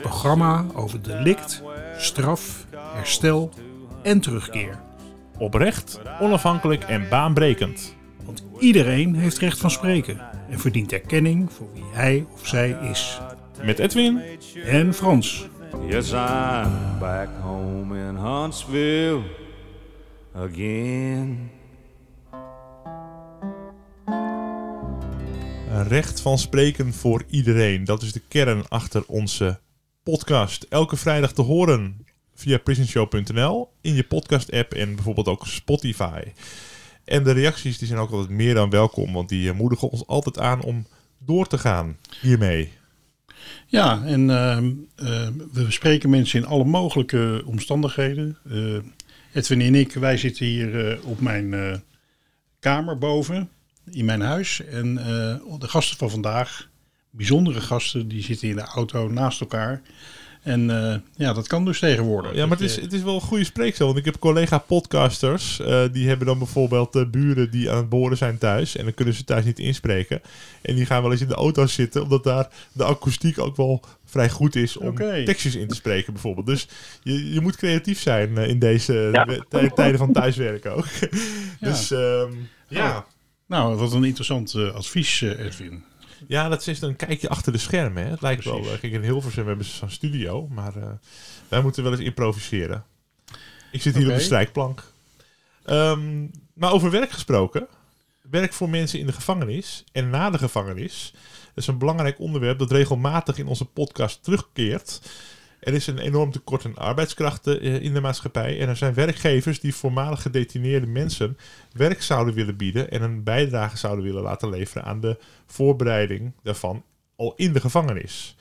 programma over delict, straf, herstel en terugkeer. Oprecht, onafhankelijk en baanbrekend. Want iedereen heeft recht van spreken en verdient erkenning voor wie hij of zij is. Met Edwin En Frans. Yes, I'm back home in Huntsville again. recht van spreken voor iedereen. Dat is de kern achter onze podcast. Elke vrijdag te horen via prisonshow.nl, in je podcast app en bijvoorbeeld ook Spotify. En de reacties die zijn ook altijd meer dan welkom, want die eh, moedigen ons altijd aan om door te gaan hiermee. Ja, en ehm, eh, we bespreken mensen in alle mogelijke omstandigheden. Eh, Edwin en ik, wij zitten hier eh, op mijn kamer boven in mijn huis. En de gasten van vandaag, bijzondere gasten, die zitten in de auto naast elkaar. En eh, ja, dat kan dus tegenwoordig. Ja, maar het is, het is wel een goede spreeksel. Want ik heb collega-podcasters. eh, die hebben dan bijvoorbeeld eh, buren die aan het boren zijn thuis. En dan kunnen ze thuis niet inspreken. En die gaan wel eens in de auto zitten. Omdat daar de akoestiek ook wel vrij goed is om tekstjes in te spreken bijvoorbeeld. Dus je, je moet creatief zijn in deze Ja. tijden van thuiswerken ook. dus ehm, ja. Nou, wat een interessant advies, eh, Edwin. Ja, dat is een kijkje achter de schermen. Hè. Het lijkt wel... Precies. eh, kijk, in Hilversum hebben ze zo'n studio. Maar eh, wij moeten wel eens improviseren. Ik zit hier op de strijkplank. Ehm, maar over werk gesproken. Werk voor mensen in de gevangenis en na de gevangenis. Dat is een belangrijk onderwerp dat regelmatig in onze podcast terugkeert. Er is een enorm tekort aan arbeidskrachten eh, in de maatschappij. En er zijn werkgevers die voormalig gedetineerde mensen werk zouden willen bieden. En een bijdrage zouden willen laten leveren aan de voorbereiding daarvan al in de gevangenis.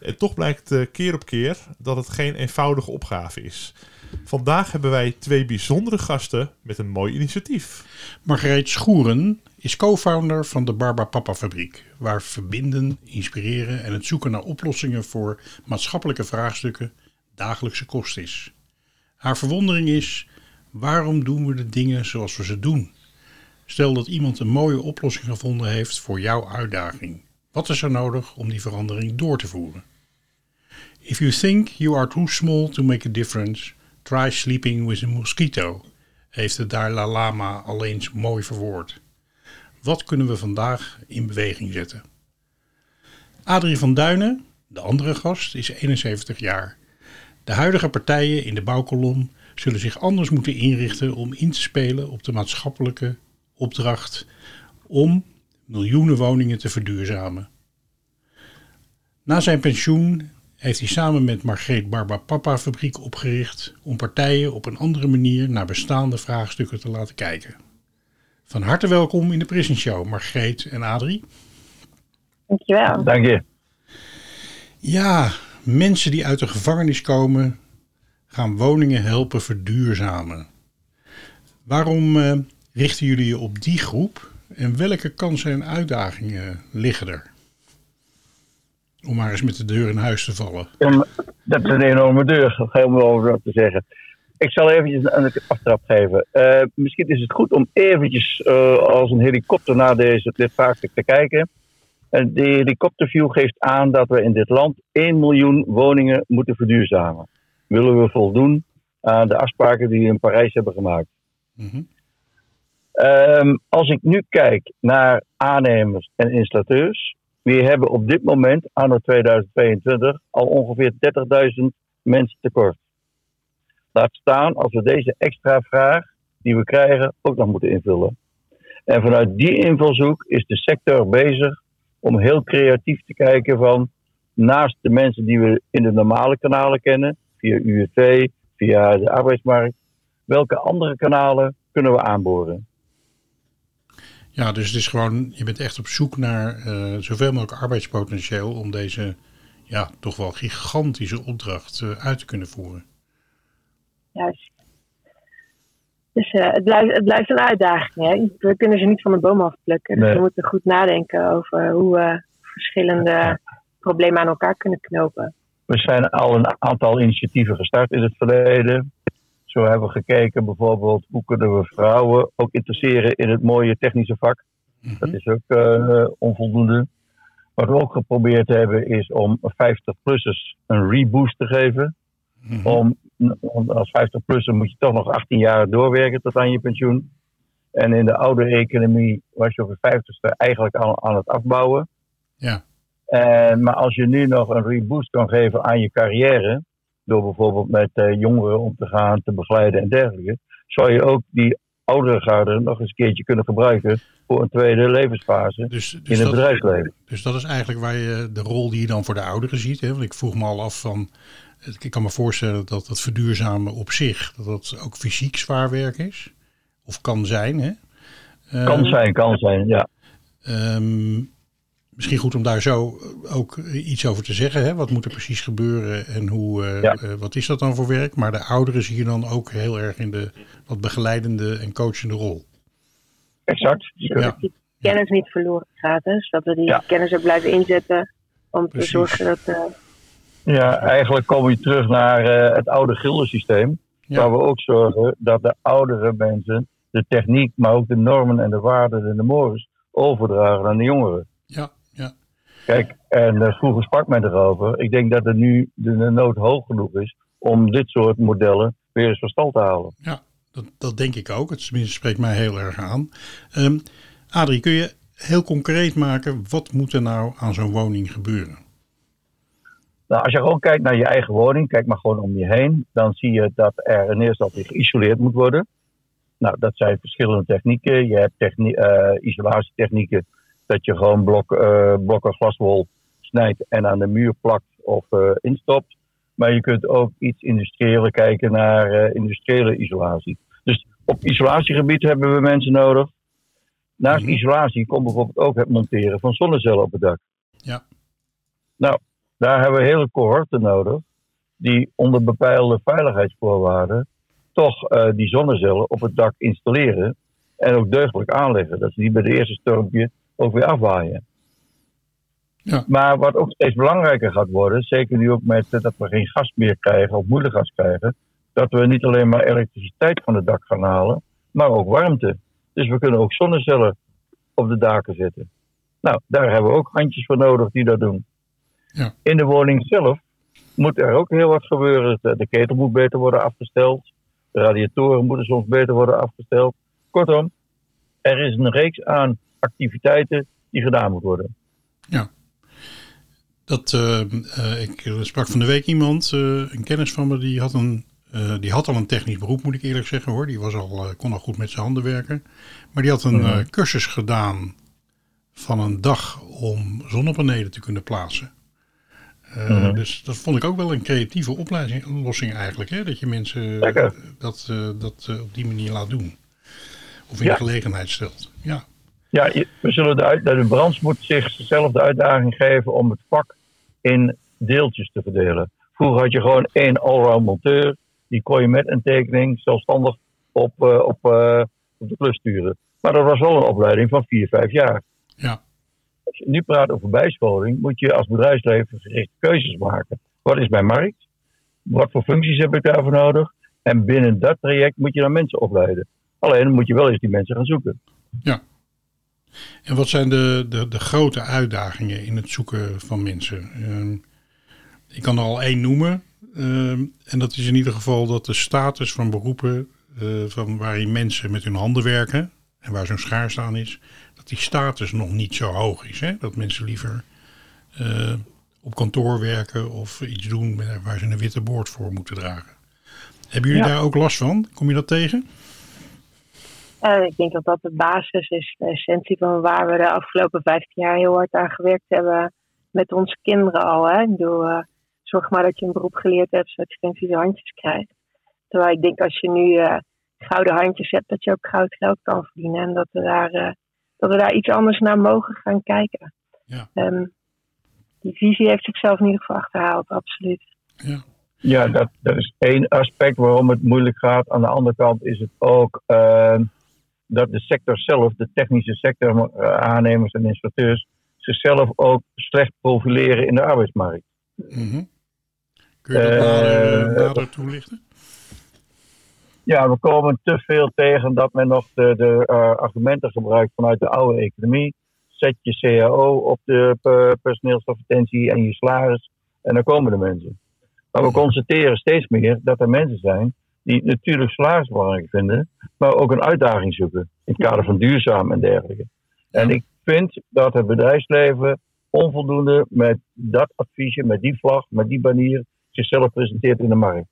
En toch blijkt eh, keer op keer dat het geen eenvoudige opgave is. Vandaag hebben wij twee bijzondere gasten met een mooi initiatief. Margreet Schoeren is co-founder van de Barba Papa Fabriek, waar verbinden, inspireren en het zoeken naar oplossingen voor maatschappelijke vraagstukken dagelijkse kost is. Haar verwondering is: waarom doen we de dingen zoals we ze doen? Stel dat iemand een mooie oplossing gevonden heeft voor jouw uitdaging. Wat is er nodig om die verandering door te voeren? If you think you are too small to make a difference, try sleeping with a mosquito, heeft de Dalai Lama al eens mooi verwoord. Wat kunnen we vandaag in beweging zetten? Adrie van Duinen, de andere gast, is 71 jaar. De huidige partijen in de bouwkolom zullen zich anders moeten inrichten om in te spelen op de maatschappelijke opdracht om miljoenen woningen te verduurzamen. Na zijn pensioen heeft hij samen met Margreet Barba Papa Fabriek opgericht om partijen op een andere manier naar bestaande vraagstukken te laten kijken. Van harte welkom in de Prison Show, Margreet en Adrie. Dankjewel. Dank je. Ja, mensen die uit de gevangenis komen, gaan woningen helpen verduurzamen. Waarom eh, richten jullie je op die groep en welke kansen en uitdagingen liggen er? Om maar eens met de deur in huis te vallen. En Dat is een enorme deur, wel over te zeggen. Ik zal eventjes een aftrap geven. Eh, misschien is het goed om eventjes eh, als een helikopter naar deze, dit vraagstuk te kijken. En de helikopterview geeft aan dat we in dit land 1 miljoen woningen moeten verduurzamen. Willen we voldoen aan de afspraken die we in Parijs hebben gemaakt. Mhm. Ehm, als ik nu kijk naar aannemers en installateurs, die hebben op dit moment, anno 2022, al ongeveer 30.000 mensen tekort. Laat staan als we deze extra vraag die we krijgen ook nog moeten invullen. En vanuit die invalshoek is de sector bezig om heel creatief te kijken van naast de mensen die we in de normale kanalen kennen, via UWV, via de arbeidsmarkt, welke andere kanalen kunnen we aanboren? Ja, dus het is gewoon, je bent echt op zoek naar eh, zoveel mogelijk arbeidspotentieel om deze ja, toch wel gigantische opdracht eh, uit te kunnen voeren. Juist. Dus eh, het, blijft, het blijft een uitdaging. Hè? We kunnen ze niet van de boom afplukken. Dus we moeten goed nadenken over hoe we verschillende problemen aan elkaar kunnen knopen. We zijn al een aantal initiatieven gestart in het verleden. Zo hebben we gekeken bijvoorbeeld hoe kunnen we vrouwen ook interesseren in het mooie technische vak. Dat is ook eh, onvoldoende. Wat we ook geprobeerd hebben is om 50-plussers een reboost te geven. Mhm. Om, om- als 50-plusser moet je toch nog 18 jaar doorwerken tot aan je pensioen. En in de oude economie was je op de 50ste eigenlijk al aan het afbouwen. Ja. En, maar als je nu nog een reboost kan geven aan je carrière, door bijvoorbeeld met eh, jongeren om te gaan, te begeleiden en dergelijke, zou je ook die oudere garde nog eens een keertje kunnen gebruiken voor een tweede levensfase Dus, dus, in het dat, bedrijfsleven. dus dat is eigenlijk waar je de rol die je dan voor de ouderen ziet. Hè? Want ik vroeg me al af van. Ik kan me voorstellen dat het verduurzamen op zich, dat dat ook fysiek zwaar werk is. Of kan zijn. Hè? Kan Eh, zijn, kan zijn, ja. Ehm, misschien goed om daar zo ook iets over te zeggen. Hè? Wat moet er precies gebeuren en hoe, eh, Ja. eh, wat is dat dan voor werk? Maar de ouderen zie je dan ook heel erg in de wat begeleidende en coachende rol. Exact. Ja. Die kennis niet verloren gaat. Hè? Zodat we die Ja. kennis ook blijven inzetten om Precies. te zorgen dat... eh, Ja, eigenlijk kom je terug naar eh, het oude gildensysteem. Ja. Waar we ook zorgen dat de oudere mensen de techniek, maar ook de normen en de waarden en de mores overdragen aan de jongeren. Kijk, en eh, vroeger sprak men erover. Ik denk dat er nu de, de nood hoog genoeg is om dit soort modellen weer eens van stal te halen. Ja, dat, dat denk ik ook. Het tenminste spreekt mij heel erg aan. Ehm Adrie, kun je heel concreet maken, wat moet er nou aan zo'n woning gebeuren? Nou, als je gewoon kijkt naar je eigen woning, kijk maar gewoon om je heen, dan zie je dat er in eerste instantie geïsoleerd moet worden. Nou, dat zijn verschillende technieken. Je hebt technie- eh, isolatietechnieken, dat je gewoon blok, eh, blokken glaswol snijdt en aan de muur plakt of eh, instopt. Maar je kunt ook iets industriëler kijken naar eh, industriële isolatie. Dus op isolatiegebied hebben we mensen nodig. Naast Mhm. isolatie komt bijvoorbeeld ook het monteren van zonnecellen op het dak. Ja. Nou, daar hebben we hele cohorten nodig die onder bepaalde veiligheidsvoorwaarden toch die zonnecellen op het dak installeren en ook deugdelijk aanleggen. Dat ze niet bij de eerste stormpje ook weer afwaaien. Ja. Maar wat ook steeds belangrijker gaat worden, zeker nu ook met eh, dat we geen gas meer krijgen of moeilijk gas krijgen, dat we niet alleen maar elektriciteit van het dak gaan halen, maar ook warmte. Dus we kunnen ook zonnecellen op de daken zetten. Nou, daar hebben we ook handjes voor nodig die dat doen. Ja. In de woning zelf moet er ook heel wat gebeuren. De, de ketel moet beter worden afgesteld. De radiatoren moeten soms beter worden afgesteld. Kortom, er is een reeks aan activiteiten die gedaan moet worden. Dat, eh, eh, ik sprak van de week iemand, eh, een kennis van me, die had, een, eh, die had al een technisch beroep, moet ik eerlijk zeggen hoor. Die was al, eh, kon al goed met zijn handen werken. Maar die had een Mhm. eh, cursus gedaan van een dag om zonnepanelen te kunnen plaatsen. Eh, Mhm. Dus dat vond ik ook wel een creatieve oplossing eigenlijk. Hè? Dat je mensen Lekker. dat, eh, dat eh, op die manier laat doen. Of in Ja. de gelegenheid stelt. Ja, Ja, we zullen de, uit, de branche moet zichzelf de uitdaging geven om het vak in deeltjes te verdelen. Vroeger had je gewoon één allround monteur. Die kon je met een tekening zelfstandig op, eh, op, eh, op de klus sturen. Maar dat was wel een opleiding van vier, vijf jaar. ja, Als je nu praat over bijscholing, moet je als bedrijfsleven gerichte keuzes maken. Wat is mijn markt? Wat voor functies heb ik daarvoor nodig? En binnen dat traject moet je dan mensen opleiden. Alleen moet je wel eens die mensen gaan zoeken. En wat zijn de, de, de grote uitdagingen in het zoeken van mensen? Ehm, ik kan er al één noemen. ehm, en dat is in ieder geval dat de status van beroepen eh, van waarin mensen met hun handen werken en waar zo'n schaarste aan is, dat die status nog niet zo hoog is. Hè? Dat mensen liever eh, op kantoor werken of iets doen waar ze een witte boord voor moeten dragen. Hebben jullie Ja. daar ook last van? Kom je dat tegen? Eh, ik denk dat dat de basis is, de essentie van waar we de afgelopen 15 jaar heel hard aan gewerkt hebben met onze kinderen al. Hè? Ik bedoel, eh, zorg maar dat je een beroep geleerd hebt zodat je geen vieze handjes krijgt. Terwijl ik denk als je nu eh, gouden handjes hebt, dat je ook goud geld kan verdienen. En dat we daar, eh, dat we daar iets anders naar mogen gaan kijken. Ja. Ehm, die visie heeft zichzelf in ieder geval achterhaald, absoluut. Ja. Ja, dat, dat is één aspect waarom het moeilijk gaat. Aan de andere kant is het ook uh, dat de sector zelf, de technische sector, uh, aannemers en instructeurs, zichzelf ook slecht profileren in de arbeidsmarkt. Mm -hmm. Kun je dat nader, uh, nader toelichten? Ja, we komen te veel tegen dat men nog de, de argumenten gebruikt vanuit de oude economie. Zet je CAO op de personeelsadvertentie en je salaris en dan komen de mensen. Maar we constateren steeds meer dat er mensen zijn die natuurlijk salaris belangrijk vinden, maar ook een uitdaging zoeken in het kader van duurzaam en dergelijke. En ik vind dat het bedrijfsleven onvoldoende met dat adviesje, met die vlag, met die banier zichzelf presenteert in de markt.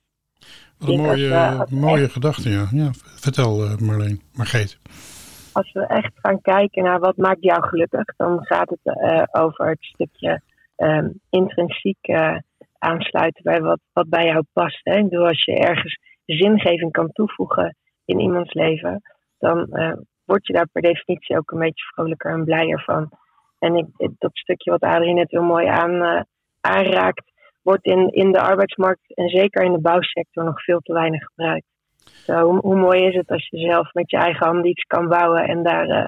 Wat een mooie, uh, mooie gedachte, ja. ja. Vertel uh, Marleen, Margreet. Als we echt gaan kijken naar wat maakt jou gelukkig, dan gaat het uh, over het stukje um, intrinsiek aansluiten bij wat, wat bij jou past. Hè? Ik bedoel, als je ergens zingeving kan toevoegen in iemands leven, dan uh, word je daar per definitie ook een beetje vrolijker en blijer van. En ik, dat stukje wat Adrien net heel mooi aan, uh, aanraakt, wordt in, in de arbeidsmarkt en zeker in de bouwsector nog veel te weinig gebruikt. Zo, hoe, hoe mooi is het als je zelf met je eigen handen iets kan bouwen en daar, uh,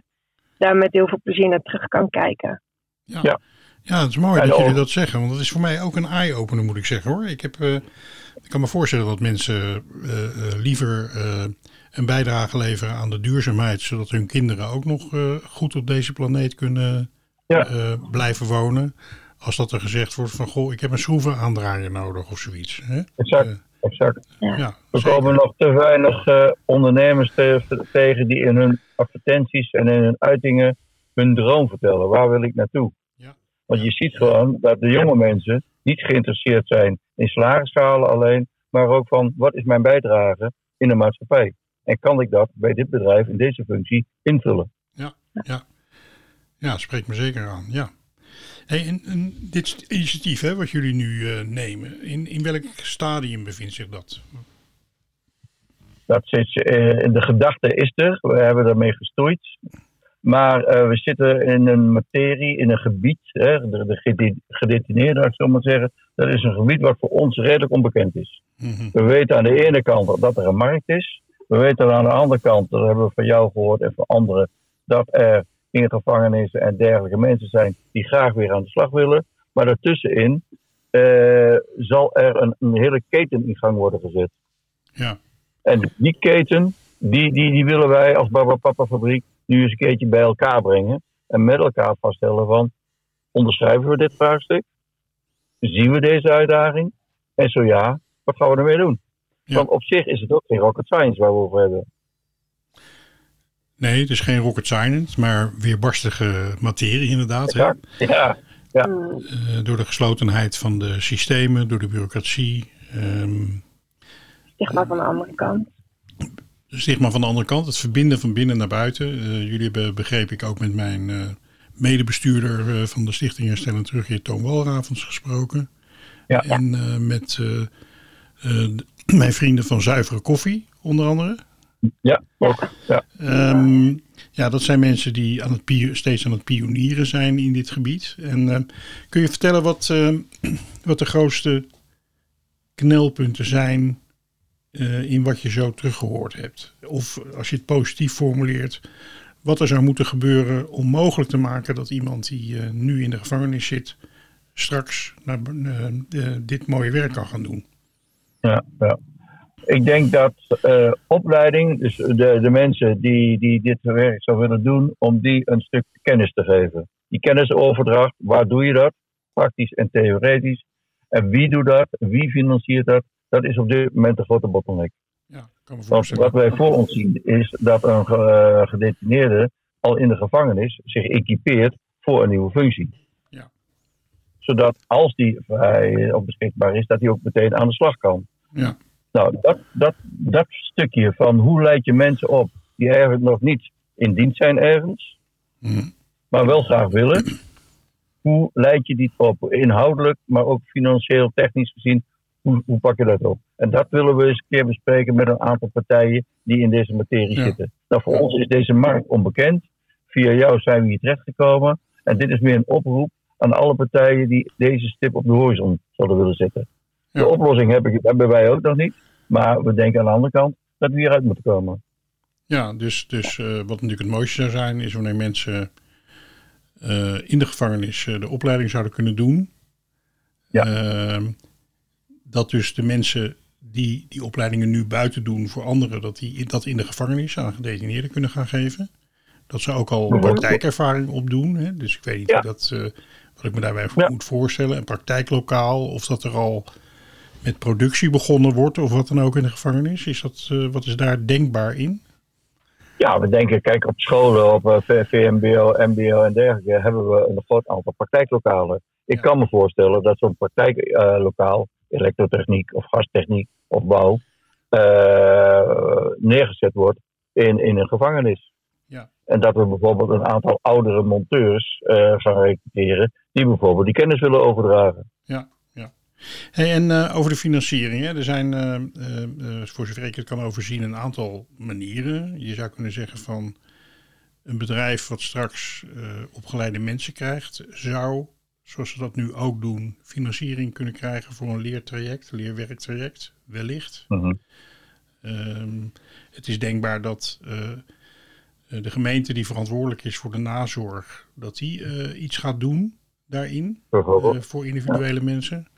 daar met heel veel plezier naar terug kan kijken. Ja. ja. Ja, het is mooi dat jullie dat zeggen. Want dat is voor mij ook een eye-opener, moet ik zeggen hoor. Ik, heb, uh, ik kan me voorstellen dat mensen uh, uh, liever een bijdrage leveren aan de duurzaamheid. Zodat hun kinderen ook nog goed op deze planeet kunnen ja. blijven wonen. Als dat er gezegd wordt van, goh, ik heb een schroevenaandraaier nodig of zoiets. Hè? Exact, exact. Ja, We komen nog te weinig ondernemers te, tegen die in hun advertenties en in hun uitingen hun droom vertellen. Waar wil ik naartoe? Want je ziet gewoon dat de jonge mensen niet geïnteresseerd zijn in salarisschalen alleen, maar ook van wat is mijn bijdrage in de maatschappij? En kan ik dat bij dit bedrijf in deze functie invullen? Ja, ja. ja spreekt me zeker aan. Ja. Hey, en, en dit initiatief hè, wat jullie nu uh, nemen, in, in welk stadium bevindt zich dat? Dat zit, uh, de gedachte is er, we hebben ermee gestoeid. Maar uh, we zitten in een materie, in een gebied, hè, de, de gedetineerden, ik zo maar zeggen. Dat is een gebied wat voor ons redelijk onbekend is. Mm -hmm. We weten aan de ene kant dat er een markt is. We weten aan de andere kant, dat hebben we van jou gehoord en van anderen, dat er in gevangenissen en dergelijke mensen zijn die graag weer aan de slag willen. Maar daartussenin uh, zal er een, een hele keten in gang worden gezet. Ja. En die keten, die, die, die willen wij als Baba Papa Fabriek nu eens een keertje bij elkaar brengen. En met elkaar vaststellen van, onderschrijven we dit vraagstuk? Zien we deze uitdaging? En zo ja, wat gaan we ermee doen? Ja. Want op zich is het ook geen rocket science waar we over hebben. Nee, het is geen rocket science, maar weerbarstige materie inderdaad. Ja, ja, ja. Uh, door de geslotenheid van de systemen, door de bureaucratie. Um, Stigma van de andere kant stigma van de andere kant, het verbinden van binnen naar buiten. Uh, jullie hebben, begreep ik, ook met mijn uh, medebestuurder uh, van de Stichting Herstellen Terugkeer, Toon Walravens, gesproken. Ja. En met mijn vrienden van Zuivere Koffie, onder andere. Ja, ook. Ja. Um, ja, dat zijn mensen die aan het steeds aan het pionieren zijn in dit gebied. En kun je vertellen wat, wat de grootste knelpunten zijn uh, in wat je zo teruggehoord hebt. Of als je het positief formuleert, wat er zou moeten gebeuren om mogelijk te maken dat iemand die uh, nu in de gevangenis zit, straks naar, uh, dit mooie werk kan gaan doen. Ja, ja. Ik denk dat opleiding, dus de, de mensen die, die dit werk zou willen doen, om die een stuk kennis te geven. Die kennisoverdracht, waar doe je dat? Praktisch en theoretisch. En wie doet dat? Wie financiert dat? Dat is op dit moment de grote bottleneck. Ja, kan me Want wat wij voor ons zien is dat een uh, gedetineerde al in de gevangenis zich equipeert voor een nieuwe functie. Ja. Zodat als die vrij of beschikbaar is, dat hij ook meteen aan de slag kan. Ja. Nou, dat, dat, dat stukje van hoe leid je mensen op die eigenlijk nog niet in dienst zijn ergens, mm. maar wel graag willen. Hoe leid je die op? Inhoudelijk, maar ook financieel, technisch gezien. Hoe, hoe, pak je dat op? En dat willen we eens een keer bespreken met een aantal partijen die in deze materie Ja. zitten. Nou, voor ons is deze markt onbekend. Via jou zijn we hier terechtgekomen. En dit is meer een oproep aan alle partijen die deze stip op de horizon zouden willen zetten. Ja. De oplossing heb ik, hebben wij ook nog niet. Maar we denken aan de andere kant dat we hieruit moeten komen. Ja, dus, dus eh, wat natuurlijk het mooiste zou zijn, is wanneer mensen eh, in de gevangenis eh, de opleiding zouden kunnen doen. Ja. Dat dus de mensen die die opleidingen nu buiten doen voor anderen, dat die dat in de gevangenis aan gedetineerden kunnen gaan geven. Dat ze ook al Bijvoorbeeld. praktijkervaring opdoen. Hè? Dus ik weet niet Ja. dat, eh, wat ik me daarbij Ja. moet voorstellen. Een praktijklokaal, of dat er al met productie begonnen wordt, of wat dan ook in de gevangenis. Is dat, eh, wat is daar denkbaar in? Ja, we denken, kijk, op scholen, op eh, VMBO, MBO en dergelijke, hebben we een groot aantal praktijklokalen. Ik Ja. kan me voorstellen dat zo'n praktijklokaal, elektrotechniek of gastechniek of bouw, eh, neergezet wordt in, in een gevangenis. Ja. En dat we bijvoorbeeld een aantal oudere monteurs eh, gaan recruteren, die bijvoorbeeld die kennis willen overdragen. Hey, en eh, over de financiering. Hè? Er zijn, voor zover ik het kan overzien, een aantal manieren. Je zou kunnen zeggen van een bedrijf wat straks opgeleide mensen krijgt, zou, zoals ze dat nu ook doen, financiering kunnen krijgen voor een leertraject, een leerwerktraject, wellicht. Mhm. Ehm, het is denkbaar dat eh, de gemeente die verantwoordelijk is voor de nazorg, dat die eh, iets gaat doen daarin eh, voor individuele mensen.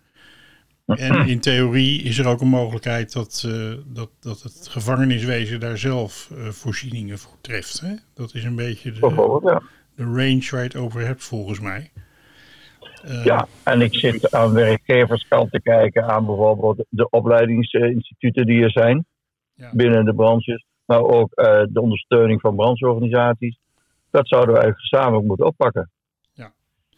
En in theorie is er ook een mogelijkheid dat, dat, dat het gevangeniswezen daar zelf voorzieningen voor treft. Hè? Dat is een beetje de, de range waar je het over hebt, volgens mij. Eh, Ja, en ik zit aan werkgeverskant te kijken aan bijvoorbeeld de opleidingsinstituten die er zijn Ja. binnen de branches, maar ook eh, de ondersteuning van brancheorganisaties. Dat zouden we eigenlijk gezamenlijk moeten oppakken. Ja.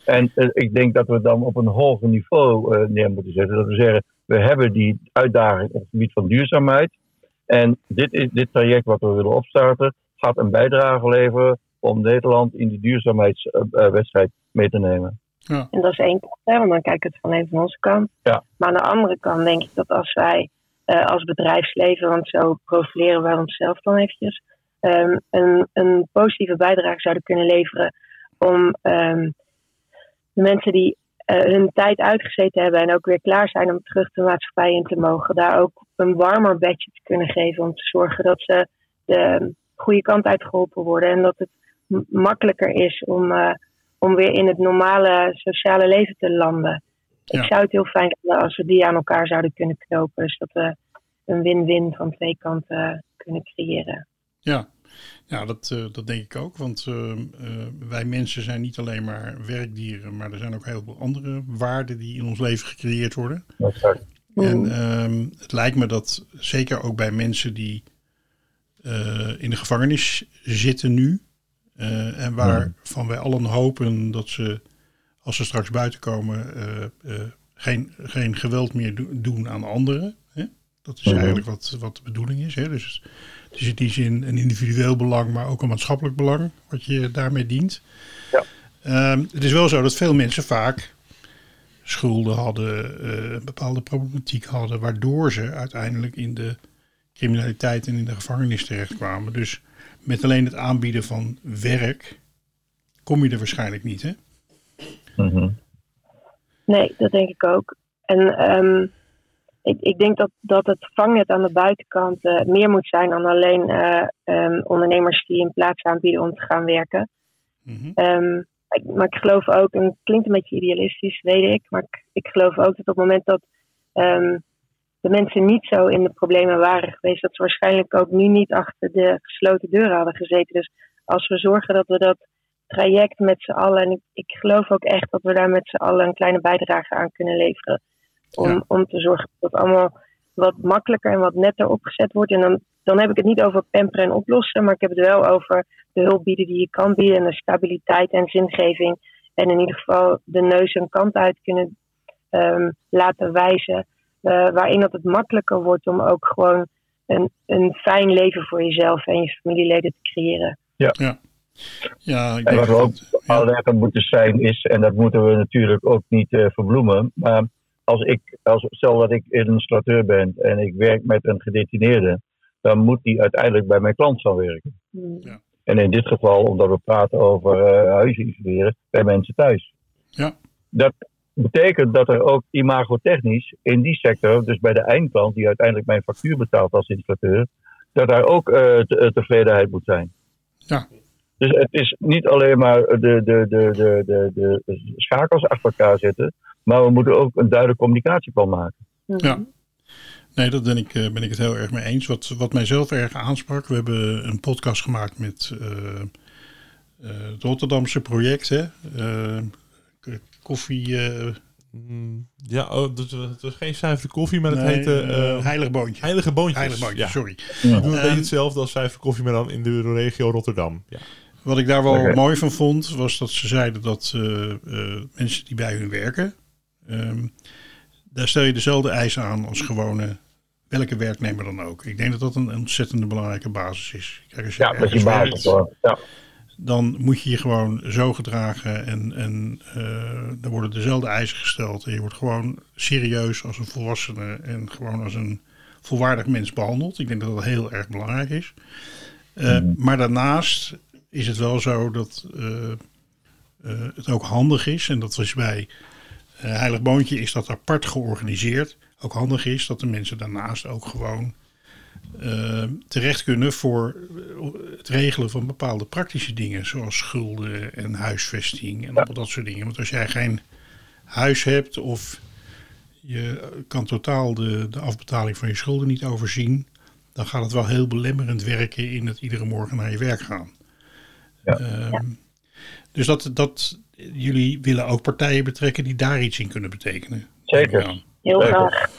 En eh, ik denk dat we dan op een hoger niveau eh, neer moeten zetten. Dat we zeggen, we hebben die uitdaging op het gebied van duurzaamheid. En dit, is, dit traject wat we willen opstarten, gaat een bijdrage leveren om Nederland in die duurzaamheidswedstrijd mee te nemen. Ja, En dat is één kant, hè, want dan kijk ik het van even onze kant. Ja. Maar aan de andere kant denk ik dat als wij eh, als bedrijfsleven, want zo profileren wij onszelf dan eventjes, ehm, een, een positieve bijdrage zouden kunnen leveren om ehm, de mensen die eh, hun tijd uitgezeten hebben en ook weer klaar zijn om terug de maatschappij in te mogen, daar ook een warmer bedje te kunnen geven om te zorgen dat ze de goede kant uitgeholpen worden en dat het makkelijker is om, eh, om weer in het normale sociale leven te landen. Ja. Ik zou het heel fijn vinden als we die aan elkaar zouden kunnen knopen. Dus dat we een win-win van twee kanten kunnen creëren. ja. ja dat, eh, dat denk ik ook. Want eh, eh, wij mensen zijn niet alleen maar werkdieren, maar er zijn ook heel veel andere waarden die in ons leven gecreëerd worden. En ehm, het lijkt me dat zeker ook bij mensen die in de gevangenis zitten nu. Eh, en waarvan wij allen hopen dat ze, als ze straks buiten komen, eh, eh, geen, geen geweld meer do- doen aan anderen. Hè? Dat is Mhm. eigenlijk wat, wat de bedoeling is. Hè? Dus het is in die zin een individueel belang, maar ook een maatschappelijk belang, wat je daarmee dient. Ja. Ehm, het is wel zo dat veel mensen vaak schulden hadden, eh, een bepaalde problematiek hadden, waardoor ze uiteindelijk in de criminaliteit en in de gevangenis terechtkwamen. Dus met alleen het aanbieden van werk kom je er waarschijnlijk niet, hè? Mhm. Nee, dat denk ik ook. En ehm, ik, ik denk dat, dat het vangnet aan de buitenkant eh, meer moet zijn dan alleen eh, ehm, ondernemers die een plaats aanbieden om te gaan werken. Mhm. Ehm, ik- maar ik geloof ook, en het klinkt een beetje idealistisch, weet ik, maar ik, ik geloof ook dat op het moment dat ehm, de mensen niet zo in de problemen waren geweest, dat ze waarschijnlijk ook nu niet achter de gesloten deuren hadden gezeten. Dus als we zorgen dat we dat traject met z'n allen, en ik, ik geloof ook echt dat we daar met z'n allen een kleine bijdrage aan kunnen leveren. Om, Ja. om te zorgen dat het allemaal wat makkelijker en wat netter opgezet wordt. En dan, dan heb ik het niet over pamperen en oplossen, maar ik heb het wel over de hulp bieden die je kan bieden en de stabiliteit en zingeving. En in ieder geval de neus een kant uit kunnen ehm, laten wijzen. Eh, waarin dat het makkelijker wordt om ook gewoon een, een fijn leven voor jezelf en je familieleden te creëren. Ja, ik En denk wat we ook dat, ja, belangrijk moeten zijn is, en dat moeten we natuurlijk ook niet eh, verbloemen, maar als ik, als, stel dat ik een installateur ben en ik werk met een gedetineerde, dan moet die uiteindelijk bij mijn klant gaan werken. Hmm. En in dit geval, omdat we praten over eh huizen isoleren, bij mensen thuis. ja, dat betekent dat er ook imagotechnisch in die sector, dus bij de eindklant die uiteindelijk mijn factuur betaalt als installateur, dat daar ook eh, te- eh, tevredenheid moet zijn. Ja. Dus het is niet alleen maar de, de, de, de, de, de schakels achter elkaar zetten, maar we moeten ook een duidelijk communicatieplan maken. Ja. Nee, dat ben ik, eh, ben ik het heel erg mee eens. Wat, wat mij zelf erg aansprak, we hebben een podcast gemaakt met eh, eh, het Rotterdamse project, hè? Eh, koffie. eh, Mm, Ja, oh, dus, het was geen zuivere koffie, maar het nee, heette eh, eh, Heilig Boontje. Heilige Boontjes. Heilig Boontje, Ja. sorry. We doen een Ehm, hetzelfde als zuivere koffie, maar dan in de regio Rotterdam. Ja. Wat ik daar wel mooi van vond, was dat ze zeiden dat eh, eh, mensen die bij hun werken, ehm, daar stel je dezelfde eisen aan als gewone welke werknemer dan ook. Ik denk dat dat een ontzettend belangrijke basis is. Kijk, als je Ja, dat je basis werkt, hoor. Ja. Dan moet je je gewoon zo gedragen en, en eh, er worden dezelfde eisen gesteld. En je wordt gewoon serieus als een volwassene en gewoon als een volwaardig mens behandeld. Ik denk dat dat heel erg belangrijk is. Eh, Maar daarnaast is het wel zo dat eh, het ook handig is, en dat was bij Heilig Boontje is dat apart georganiseerd. Ook handig is dat de mensen daarnaast ook gewoon eh, terecht kunnen voor eh, het regelen van bepaalde praktische dingen, zoals schulden en huisvesting en al dat soort dingen. Want als jij geen huis hebt of je kan totaal de, de afbetaling van je schulden niet overzien, dan gaat het wel heel belemmerend werken in het iedere morgen naar je werk gaan. Ja. Ehm, Dus dat, dat jullie willen ook partijen betrekken die daar iets in kunnen betekenen. Zeker. Heel graag.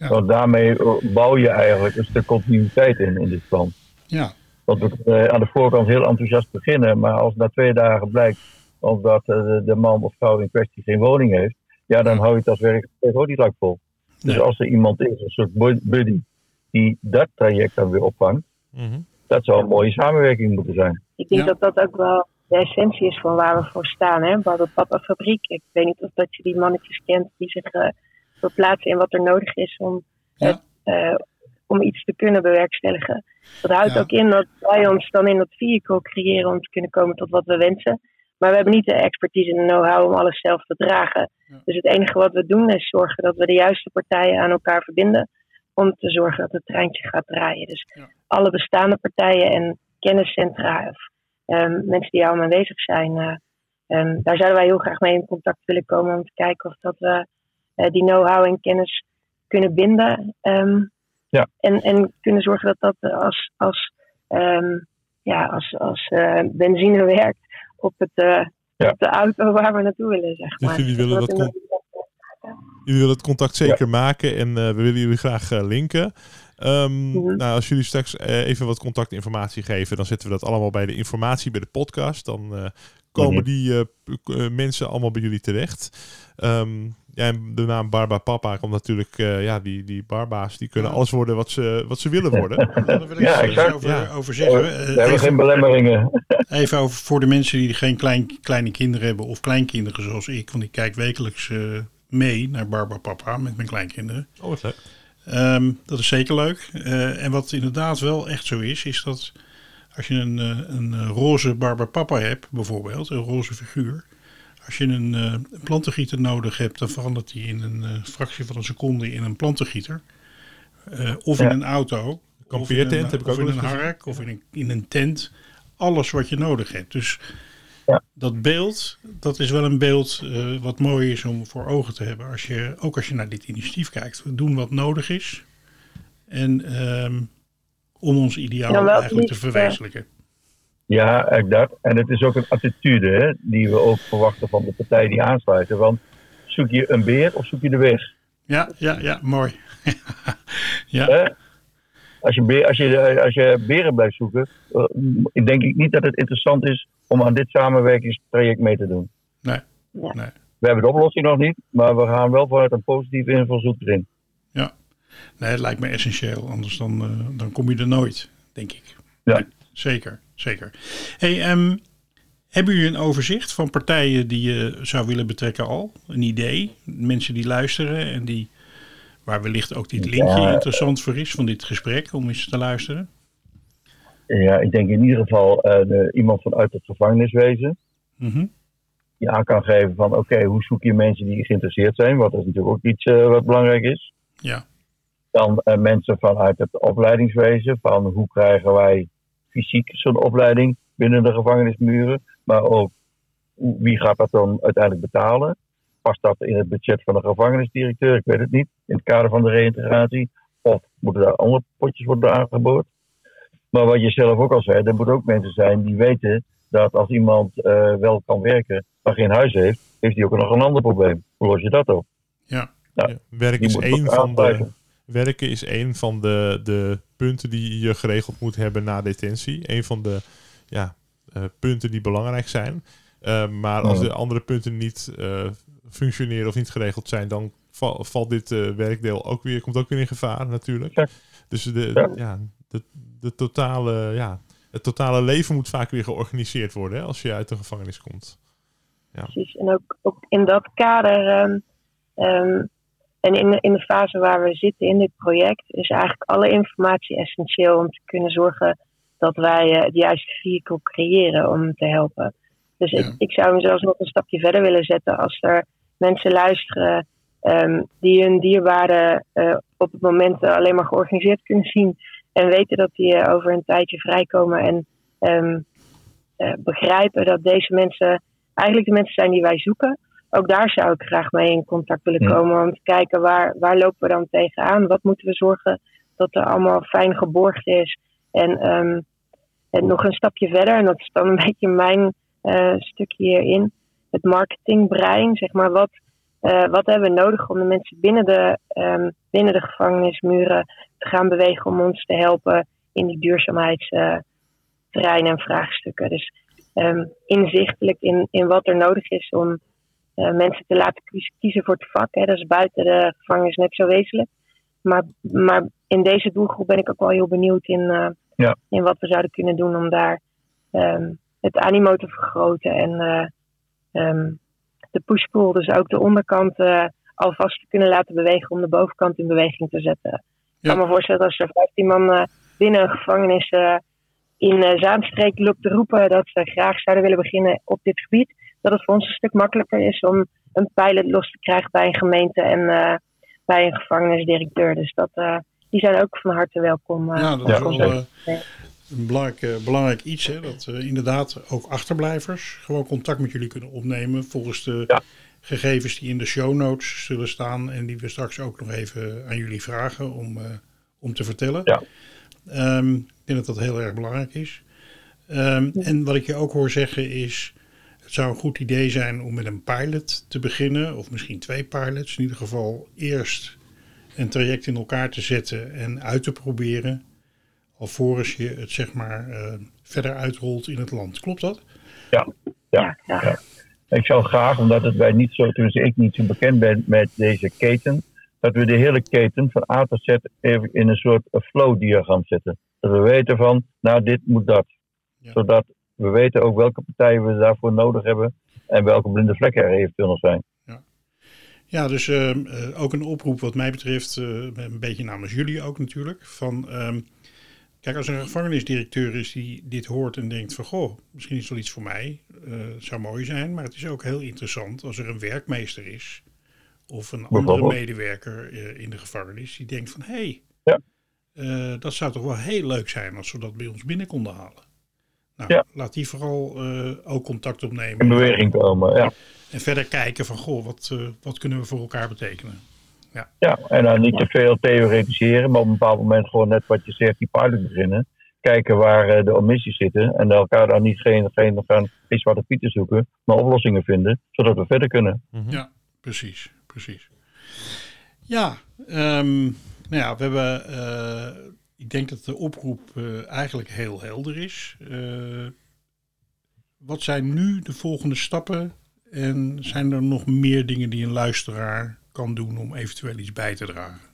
Ja. Want daarmee bouw je eigenlijk een stuk continuïteit in, in dit plan. Ja, Want we kunnen aan de voorkant heel enthousiast beginnen, maar als na twee dagen blijkt omdat eh, de, man of vrouw in kwestie geen woning heeft, ja, dan hou je het als werk ook niet lang vol. Dus Nee. als er iemand is, een soort bu- buddy, die dat traject dan weer opvangt, Mhm. dat zou een mooie samenwerking moeten zijn. Ik denk Ja. dat dat ook wel de essentie is van waar we voor staan. Hè? Barber Papa Fabriek. Ik weet niet of dat je die mannetjes kent die zich eh, verplaatsen in wat er nodig is om, Ja. het, eh, om iets te kunnen bewerkstelligen. Dat houdt Ja. ook in dat wij ons dan in dat vehicle creëren om te kunnen komen tot wat we wensen. Maar we hebben niet de expertise en de know-how om alles zelf te dragen. Ja. Dus het enige wat we doen is zorgen dat we de juiste partijen aan elkaar verbinden. Om te zorgen dat het treintje gaat draaien. Dus alle bestaande partijen en kenniscentra of ehm, mensen die al aanwezig zijn. eh, ehm, daar zouden wij heel graag mee in contact willen komen om te kijken of dat we die know-how en kennis kunnen binden. ehm, Ja. en, en kunnen zorgen dat dat als, als, ehm, ja, als, als eh, benzine werkt op, het, eh, Ja. op de auto waar we naartoe willen. Zeg Dus maar. jullie willen Dat dat Jullie willen het contact zeker maken en eh, we willen jullie graag eh, linken. Ehm, Mhm. nou, als jullie straks eh, even wat contactinformatie geven, dan zetten we dat allemaal bij de informatie bij de podcast. Dan eh, komen Mhm. die eh, p- eh, mensen allemaal bij jullie terecht. Ehm, ja, en de naam Barba Papa komt natuurlijk, eh, ja, die, die barba's, die kunnen Ja. alles worden wat ze, wat ze willen worden. Ja, daar wil ik Ja, iets exact. over, Ja. over We zeggen. Eh, hebben even- geen belemmeringen. Even over voor de mensen die geen klein, kleine kinderen hebben of kleinkinderen zoals ik. Want ik kijk wekelijks eh, mee naar Barbara Papa met mijn kleinkinderen. Oh, wat leuk. Ehm, dat is zeker leuk. Eh, en wat inderdaad wel echt zo is, is dat als je een, eh, een eh, roze Barbara Papa hebt, bijvoorbeeld, een roze figuur. Als je een, eh, plantengieter nodig hebt, dan verandert die in een eh, fractie van een seconde in een plantengieter. Eh, of in een auto. Of in kampeertent een, heb ik of ook in een hark, of in een, in een tent. Alles wat je nodig hebt. Dus Ja. dat beeld, dat is wel een beeld eh, wat mooi is om voor ogen te hebben. Als je, ook als je naar dit initiatief kijkt. We doen wat nodig is. En ehm, om ons ideaal eigenlijk te verwezenlijken. Ja, eigenlijk dat. En het is ook een attitude hè, die we ook verwachten van de partijen die aansluiten. Want zoek je een beer of zoek je de weg? Ja, ja, ja, mooi. ja, Hè? Als, je beer, als, je, als je beren blijft zoeken, eh, denk ik niet dat het interessant is om aan dit samenwerkingstraject mee te doen. nee, Ja. nee. We hebben de oplossing nog niet, maar we gaan wel vanuit een positieve invalshoek erin. Nee, het lijkt me essentieel. Anders dan, eh, dan kom je er nooit, denk ik. Ja. Nee, zeker, zeker. Hey, ehm, hebben jullie een overzicht van partijen die je zou willen betrekken al? Een idee? Mensen die luisteren en die, waar wellicht ook dit linkje Ja. interessant voor is van dit gesprek om eens te luisteren? Ja, ik denk in ieder geval eh, de- iemand vanuit het gevangeniswezen. Mhm. die aan kan geven van oké, hoe zoek je mensen die geïnteresseerd zijn, wat is natuurlijk ook iets uh, wat belangrijk is. Ja. Dan uh, mensen vanuit het opleidingswezen, van hoe krijgen wij fysiek zo'n opleiding binnen de gevangenismuren, maar ook wie gaat dat dan uiteindelijk betalen? Past dat in het budget van de gevangenisdirecteur? Ik weet het niet. In het kader van de reïntegratie. Of moeten daar andere potjes worden aangeboord? Maar wat je zelf ook al zei, er moeten ook mensen zijn die weten dat als iemand uh, wel kan werken, maar geen huis heeft, heeft hij ook nog een ander probleem. Hoe los je dat op? Ja. Nou, ja werk is één van de, werken is een van de, de punten die je geregeld moet hebben na detentie. Een van de ja, uh, punten die belangrijk zijn. Uh, maar als de andere punten niet functioneren of niet geregeld zijn, dan val, valt dit werkdeel ook weer, komt ook weer in gevaar natuurlijk. Ja. Dus de, ja. ja de, de totale, ja, het totale leven moet vaak weer georganiseerd worden hè, als je uit de gevangenis komt. Ja. Precies, en ook, ook in dat kader um, um, en in de, in de fase waar we zitten in dit project, is eigenlijk alle informatie essentieel om te kunnen zorgen dat wij uh, het juiste vehicle creëren om te helpen. Dus ja. ik, ik zou hem zelfs nog een stapje verder willen zetten als er mensen luisteren um, die hun dierbare uh, op het moment alleen maar georganiseerd kunnen zien en weten dat die uh, over een tijdje vrijkomen en um, uh, begrijpen dat deze mensen eigenlijk de mensen zijn die wij zoeken. Ook daar zou ik graag mee in contact willen komen om te kijken waar, waar lopen we dan tegenaan? Wat moeten we zorgen dat er allemaal fijn geborgd is? En, um, en nog een stapje verder, en dat is dan een beetje mijn uh, stukje hierin, het marketingbrein, zeg maar. Wat, uh, wat hebben we nodig om de mensen binnen de, um, binnen de gevangenismuren te gaan bewegen om ons te helpen in die duurzaamheidsterreinen en vraagstukken. Dus um, inzichtelijk in, in wat er nodig is om uh, mensen te laten kiezen voor het vak. Hè. Dat is buiten de gevangenis net zo wezenlijk. Maar, maar in deze doelgroep ben ik ook wel heel benieuwd in, ja. in wat we zouden kunnen doen om daar um, het animo te vergroten en uh, um, de pushpool, dus ook de onderkant, alvast te kunnen laten bewegen om de bovenkant in beweging te zetten. Ik kan me voorstellen dat als er 15 man binnen een gevangenis in Zaanstreek loopt te roepen dat ze graag zouden willen beginnen op dit gebied, dat het voor ons een stuk makkelijker is om een pilot los te krijgen bij een gemeente en bij een gevangenisdirecteur. Dus dat, die zijn ook van harte welkom. ja, dat is wel een belangrijk, belangrijk iets. Hè, dat inderdaad ook achterblijvers gewoon contact met jullie kunnen opnemen volgens de ja gegevens die in de show notes zullen staan en die we straks ook nog even aan jullie vragen om, uh, om te vertellen. Ja. Um, ik denk dat dat heel erg belangrijk is. Um, en wat ik je ook hoor zeggen is, het zou een goed idee zijn om met een pilot te beginnen, of misschien twee pilots. In ieder geval eerst een traject in elkaar te zetten en uit te proberen, alvorens je het zeg maar uh, verder uitrolt in het land. Klopt dat? Ja, ja, ja. Ik zou graag, omdat het wij niet zo, dus ik niet zo bekend ben met deze keten, dat we de hele keten van A tot Z even in een soort flow-diagram zetten. Dat we weten van, nou dit moet dat. Ja. Zodat we weten ook welke partijen we daarvoor nodig hebben en welke blinde vlekken er eventueel nog zijn. Ja, ja dus uh, uh, ook een oproep wat mij betreft, uh, een beetje namens jullie ook natuurlijk, van... Kijk, als er een gevangenisdirecteur is die dit hoort en denkt van... goh, misschien is wel iets voor mij. Uh, het zou mooi zijn, maar het is ook heel interessant als er een werkmeester is... of een andere medewerker in de gevangenis die denkt van... hé, hey, ja. dat zou toch wel heel leuk zijn als we dat bij ons binnen konden halen. Nou, ja. laat die vooral ook contact opnemen. In beweging komen, ja. En verder kijken van, goh, wat, wat kunnen we voor elkaar betekenen. Ja. ja, en dan niet te veel theoretiseren, maar op een bepaald moment gewoon net wat je zegt, die pilot beginnen. Kijken waar uh, de omissies zitten en elkaar dan niet geen, geen gaan iets wat pieten zoeken, maar oplossingen vinden, zodat we verder kunnen. Mm -hmm. Ja, precies, precies. Ja, um, nou ja, we hebben, uh, ik denk dat de oproep uh, eigenlijk heel helder is. wat zijn nu de volgende stappen en zijn er nog meer dingen die een luisteraar kan doen om eventueel iets bij te dragen?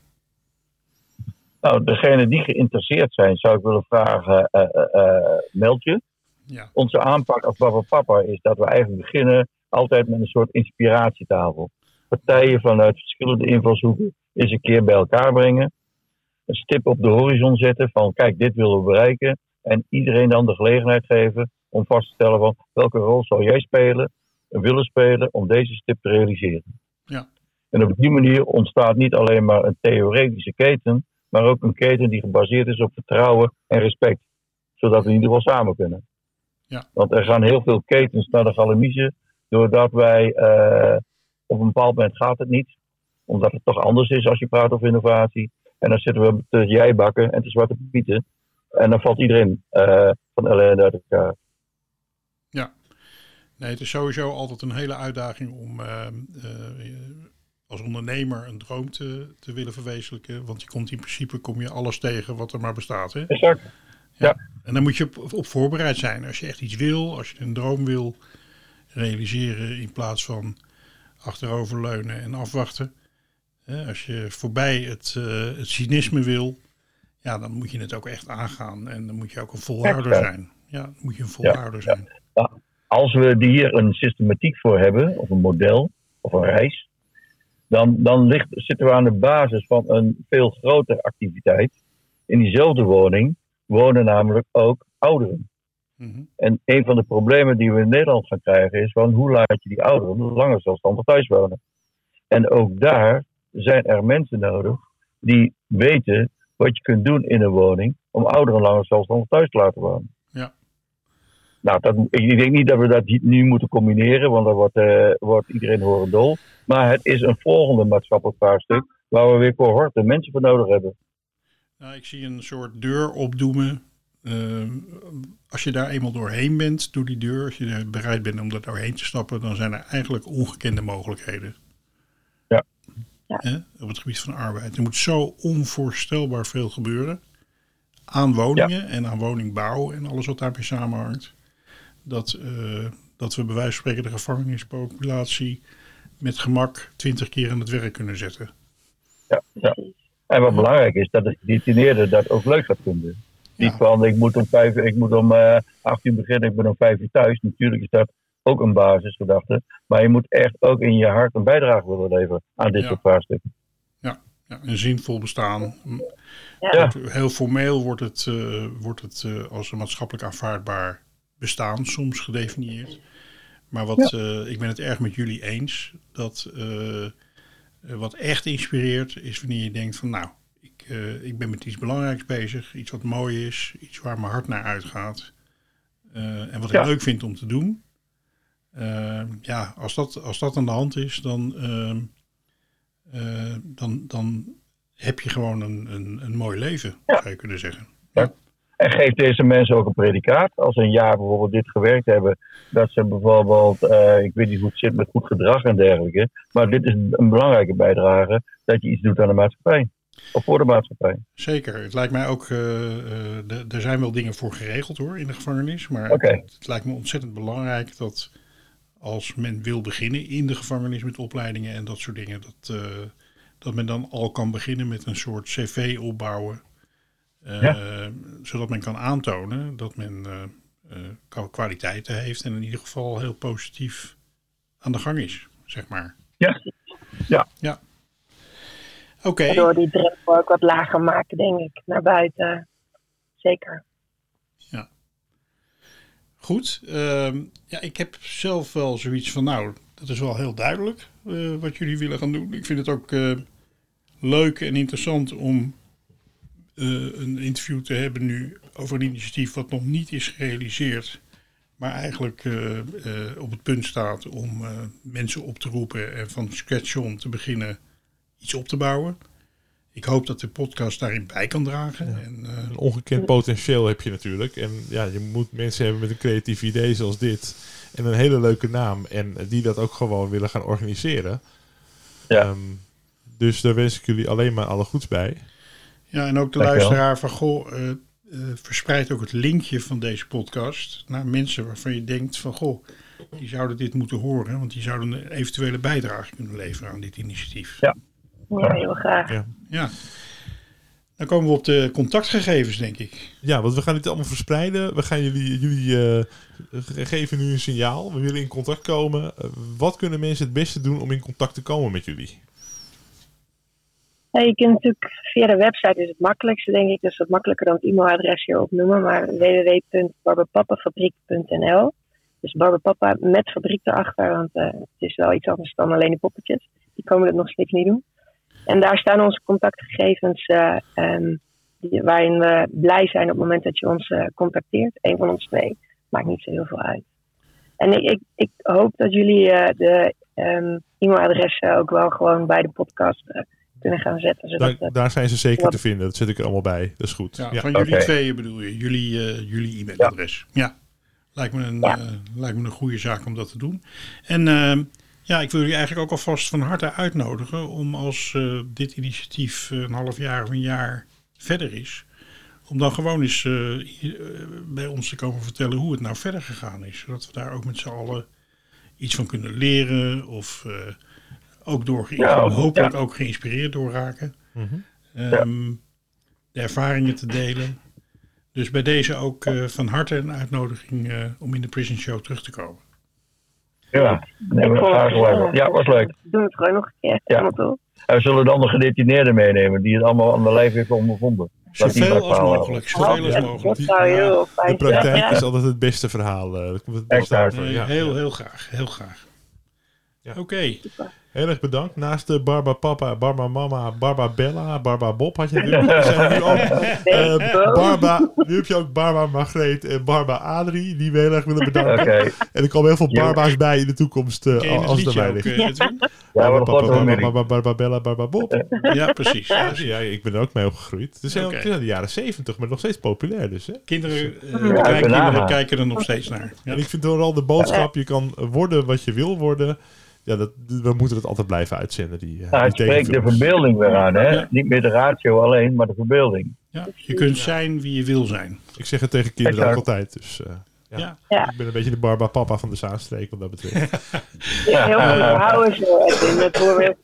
Nou, degene die geïnteresseerd zijn, zou ik willen vragen, uh, meld je. Ja. Onze aanpak als Baba Papa is dat we eigenlijk beginnen altijd met een soort inspiratietafel. Partijen vanuit verschillende invalshoeken eens een keer bij elkaar brengen. Een stip op de horizon zetten van kijk, dit willen we bereiken. En iedereen dan de gelegenheid geven om vast te stellen van welke rol zou jij spelen willen spelen om deze stip te realiseren. Ja. En op die manier ontstaat niet alleen maar een theoretische keten, maar ook een keten die gebaseerd is op vertrouwen en respect. Zodat we in ieder geval samen kunnen. Ja. Want er gaan heel veel ketens naar de galamiezen, doordat wij eh, op een bepaald moment gaat het niet. Omdat het toch anders is als je praat over innovatie. En dan zitten we te jijbakken en te zwarte pieten. En dan valt iedereen eh, van ellende uit elkaar. Nee, het is sowieso altijd een hele uitdaging om eh, eh, als ondernemer een droom te, te willen verwezenlijken. Want je komt in principe kom je alles tegen wat er maar bestaat. Hè? Exact. En dan moet je op, op voorbereid zijn. Als je echt iets wil, als je een droom wil realiseren in plaats van achteroverleunen en afwachten. Als je voorbij het, eh, het cynisme wil, ja, dan moet je het ook echt aangaan. En dan moet je ook een volhouder zijn. Ja, dan moet je een volhouder zijn. Als we hier een systematiek voor hebben, of een model, of een reis, dan, dan ligt, zitten we aan de basis van een veel grotere activiteit. In diezelfde woning wonen namelijk ook ouderen. Mhm. En een van de problemen die we in Nederland gaan krijgen is van hoe laat je die ouderen langer zelfstandig thuis wonen. En ook daar zijn er mensen nodig die weten wat je kunt doen in een woning om ouderen langer zelfstandig thuis te laten wonen. Ja. Nou, dat, ik denk niet dat we dat nu moeten combineren, want dan wordt, eh, wordt iedereen horendol. Maar het is een volgende maatschappelijk vraagstuk waar we weer cohorten mensen voor nodig hebben. Nou, ik zie een soort deur opdoemen. Ehm, als je daar eenmaal doorheen bent, door die deur, als je er bereid bent om daar doorheen te stappen, dan zijn er eigenlijk ongekende mogelijkheden. Ja. Hè, op het gebied van arbeid. Er moet zo onvoorstelbaar veel gebeuren. Aan woningen en aan woningbouw en alles wat daarmee samenhangt. Dat, eh, dat we bij wijze van spreken de gevangenispopulatie met gemak twintig keer aan het werk kunnen zetten. Ja, ja. En wat belangrijk is, dat de gedetineerde dat ook leuk gaat vinden. Niet van, ik moet om, vijf, ik moet om eh, acht uur beginnen, ik ben om vijf uur thuis. Natuurlijk is dat ook een basisgedachte. Maar je moet echt ook in je hart een bijdrage willen leveren aan dit Ja. soort vraagstukken. Ja, een zinvol bestaan. Ja. Heel formeel wordt het, eh, wordt het eh, als een maatschappelijk aanvaardbaar bestaan soms gedefinieerd. Maar wat, eh, ik ben het erg met jullie eens. Dat wat echt inspireert is wanneer je denkt van nou, ik, eh, ik ben met iets belangrijks bezig. Iets wat mooi is. Iets waar mijn hart naar uitgaat. eh, en wat Ja. ik leuk vind om te doen. Eh, ja, als dat, als dat aan de hand is, dan, ehm, eh, dan, dan heb je gewoon een, een, een mooi leven, Ja. zou je kunnen zeggen. En geef deze mensen ook een predicaat. Als ze een jaar bijvoorbeeld dit gewerkt hebben, dat ze bijvoorbeeld, eh, ik weet niet hoe het zit met goed gedrag en dergelijke. Maar dit is een belangrijke bijdrage dat je iets doet aan de maatschappij. Of voor de maatschappij. Zeker. Het lijkt mij ook, de- er zijn wel dingen voor geregeld hoor in de gevangenis. Maar het lijkt me ontzettend belangrijk dat als men wil beginnen in de gevangenis met opleidingen en dat soort dingen, dat, eh, dat men dan al kan beginnen met een soort cv opbouwen. eh, Zodat men kan aantonen dat men eh, kwa- kwaliteiten heeft en in ieder geval heel positief aan de gang is, zeg maar. Ja. Ja. Ja. Oké. Door die drempel ook wat lager maken, denk ik, naar buiten. Zeker. Goed. ehm, ja, ik heb zelf wel zoiets van, nou, dat is wel heel duidelijk eh, wat jullie willen gaan doen. Ik vind het ook eh, leuk en interessant om eh, een interview te hebben nu over een initiatief wat nog niet is gerealiseerd, maar eigenlijk op het punt staat om mensen op te roepen en van scratch on te beginnen iets op te bouwen. Ik hoop dat de podcast daarin bij kan dragen. En, eh, Een ongekend potentieel heb je natuurlijk. En ja, je moet mensen hebben met een creatief idee zoals dit. En een hele leuke naam. En die dat ook gewoon willen gaan organiseren. Ja. Ehm, dus daar wens ik jullie alleen maar alle goeds bij. Ja, en ook de Dankjewel. luisteraar van goh, eh, eh, verspreid ook het linkje van deze podcast naar mensen waarvan je denkt van goh, die zouden dit moeten horen, want die zouden een eventuele bijdrage kunnen leveren aan dit initiatief. Ja. Ja, heel graag. Ja. Ja. Dan komen we op de contactgegevens, denk ik. Ja, want we gaan dit allemaal verspreiden. We gaan jullie, jullie eh, ge- geven nu een signaal. We willen in contact komen. Eh, wat kunnen mensen het beste doen om in contact te komen met jullie? Ja, je kunt natuurlijk via de website is het makkelijkste, denk ik. Dus wat makkelijker dan het e-mailadres hier opnoemen. Maar www.barberpappenfabriek.nl Dus Barbapapa met fabriek erachter, want eh, het is wel iets anders dan alleen de poppetjes. Die komen het nog steeds niet doen. En daar staan onze contactgegevens eh, ehm, die- waarin we blij zijn op het moment dat je ons eh, contacteert. Een van ons twee. Maakt niet zo heel veel uit. En ik, ik, ik hoop dat jullie eh, de ehm, e-mailadressen ook wel gewoon bij de podcast kunnen gaan zetten. Zodat Daar, het- daar zijn ze zeker Wat- te vinden. Dat zet ik er allemaal bij. Dat is goed. Ja, Ja. Van jullie tweeën bedoel je, jullie, eh, jullie e-mailadres. Ja. Lijkt, me een, Ja. eh, lijkt me een goede zaak om dat te doen. En ehm, ja, ik wil jullie eigenlijk ook alvast van harte uitnodigen om als eh, dit initiatief eh, een half jaar of een jaar verder is, om dan gewoon eens eh, bij ons te komen vertellen hoe het nou verder gegaan is. Zodat we daar ook met z'n allen iets van kunnen leren of eh, ook door, Ja, hopelijk ja. ook geïnspireerd door raken. Mhm. Ehm, de ervaringen te delen. Dus bij deze ook eh, van harte een uitnodiging eh, om in de Prison Show terug te komen. Ja, we wel. gezellig. Ja, was leuk. Doen we het gewoon nog een keer. Ja. Toe. En we zullen dan de gedetineerden meenemen die het allemaal aan de lijf heeft ondervonden. Dat die Zoveel als mogelijk. Zoveel als Ja, mogelijk. Dat zou heel De fijn zijn. praktijk Ja. is altijd het beste verhaal. eh, dat komt het beste Ja. heel, heel graag. Heel graag. Ja. Oké. Heel erg bedankt. Naast de Barba Papa, Barba Mama, Barba Bella, Barba Bob had je natuurlijk. Er zijn nu ook eh, Barba, nu heb je ook Barba Margreet en Barba Adrie, die we heel erg willen bedanken. En er komen heel veel. Barba's bij in de toekomst eh, als mij ook, ligt. eh, ja, Barba, Papa, Bella, Barba Bob. Ja, precies. Ja, zie jij, ik ben er ook mee opgegroeid. Het is heel, is uit de jaren zeventig, maar nog steeds populair dus. Hè? Kinderen, eh, Ja, kijken er nog steeds naar. Ja. En ik vind vooral de boodschap, je kan worden wat je wil worden. Ja, dat, we moeten het altijd blijven uitzenden. Die, eh, Nou, het die spreekt de verbeelding weer aan, hè? Ja. Niet meer de ratio alleen, maar de verbeelding. Ja, je kunt zijn wie je wil zijn. Ik zeg het tegen kinderen Exact. altijd. Dus eh, ja. Ja. Ja. ik ben een beetje de Barba Papa van de Zaanstreek wat dat betreft. Ja, heel goed verhouden zo. Edwin. Dat horen we.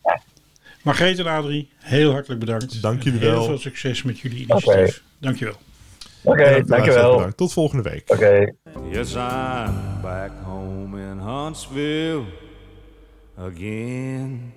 Margreet en Adrie, heel hartelijk bedankt. Dank jullie En Heel wel. veel succes met jullie initiatief. Dankjewel. Oké, En ook de luisteraars dankjewel. bedankt. Tot volgende week. Oké. Yes, I'm back home in Huntsville again.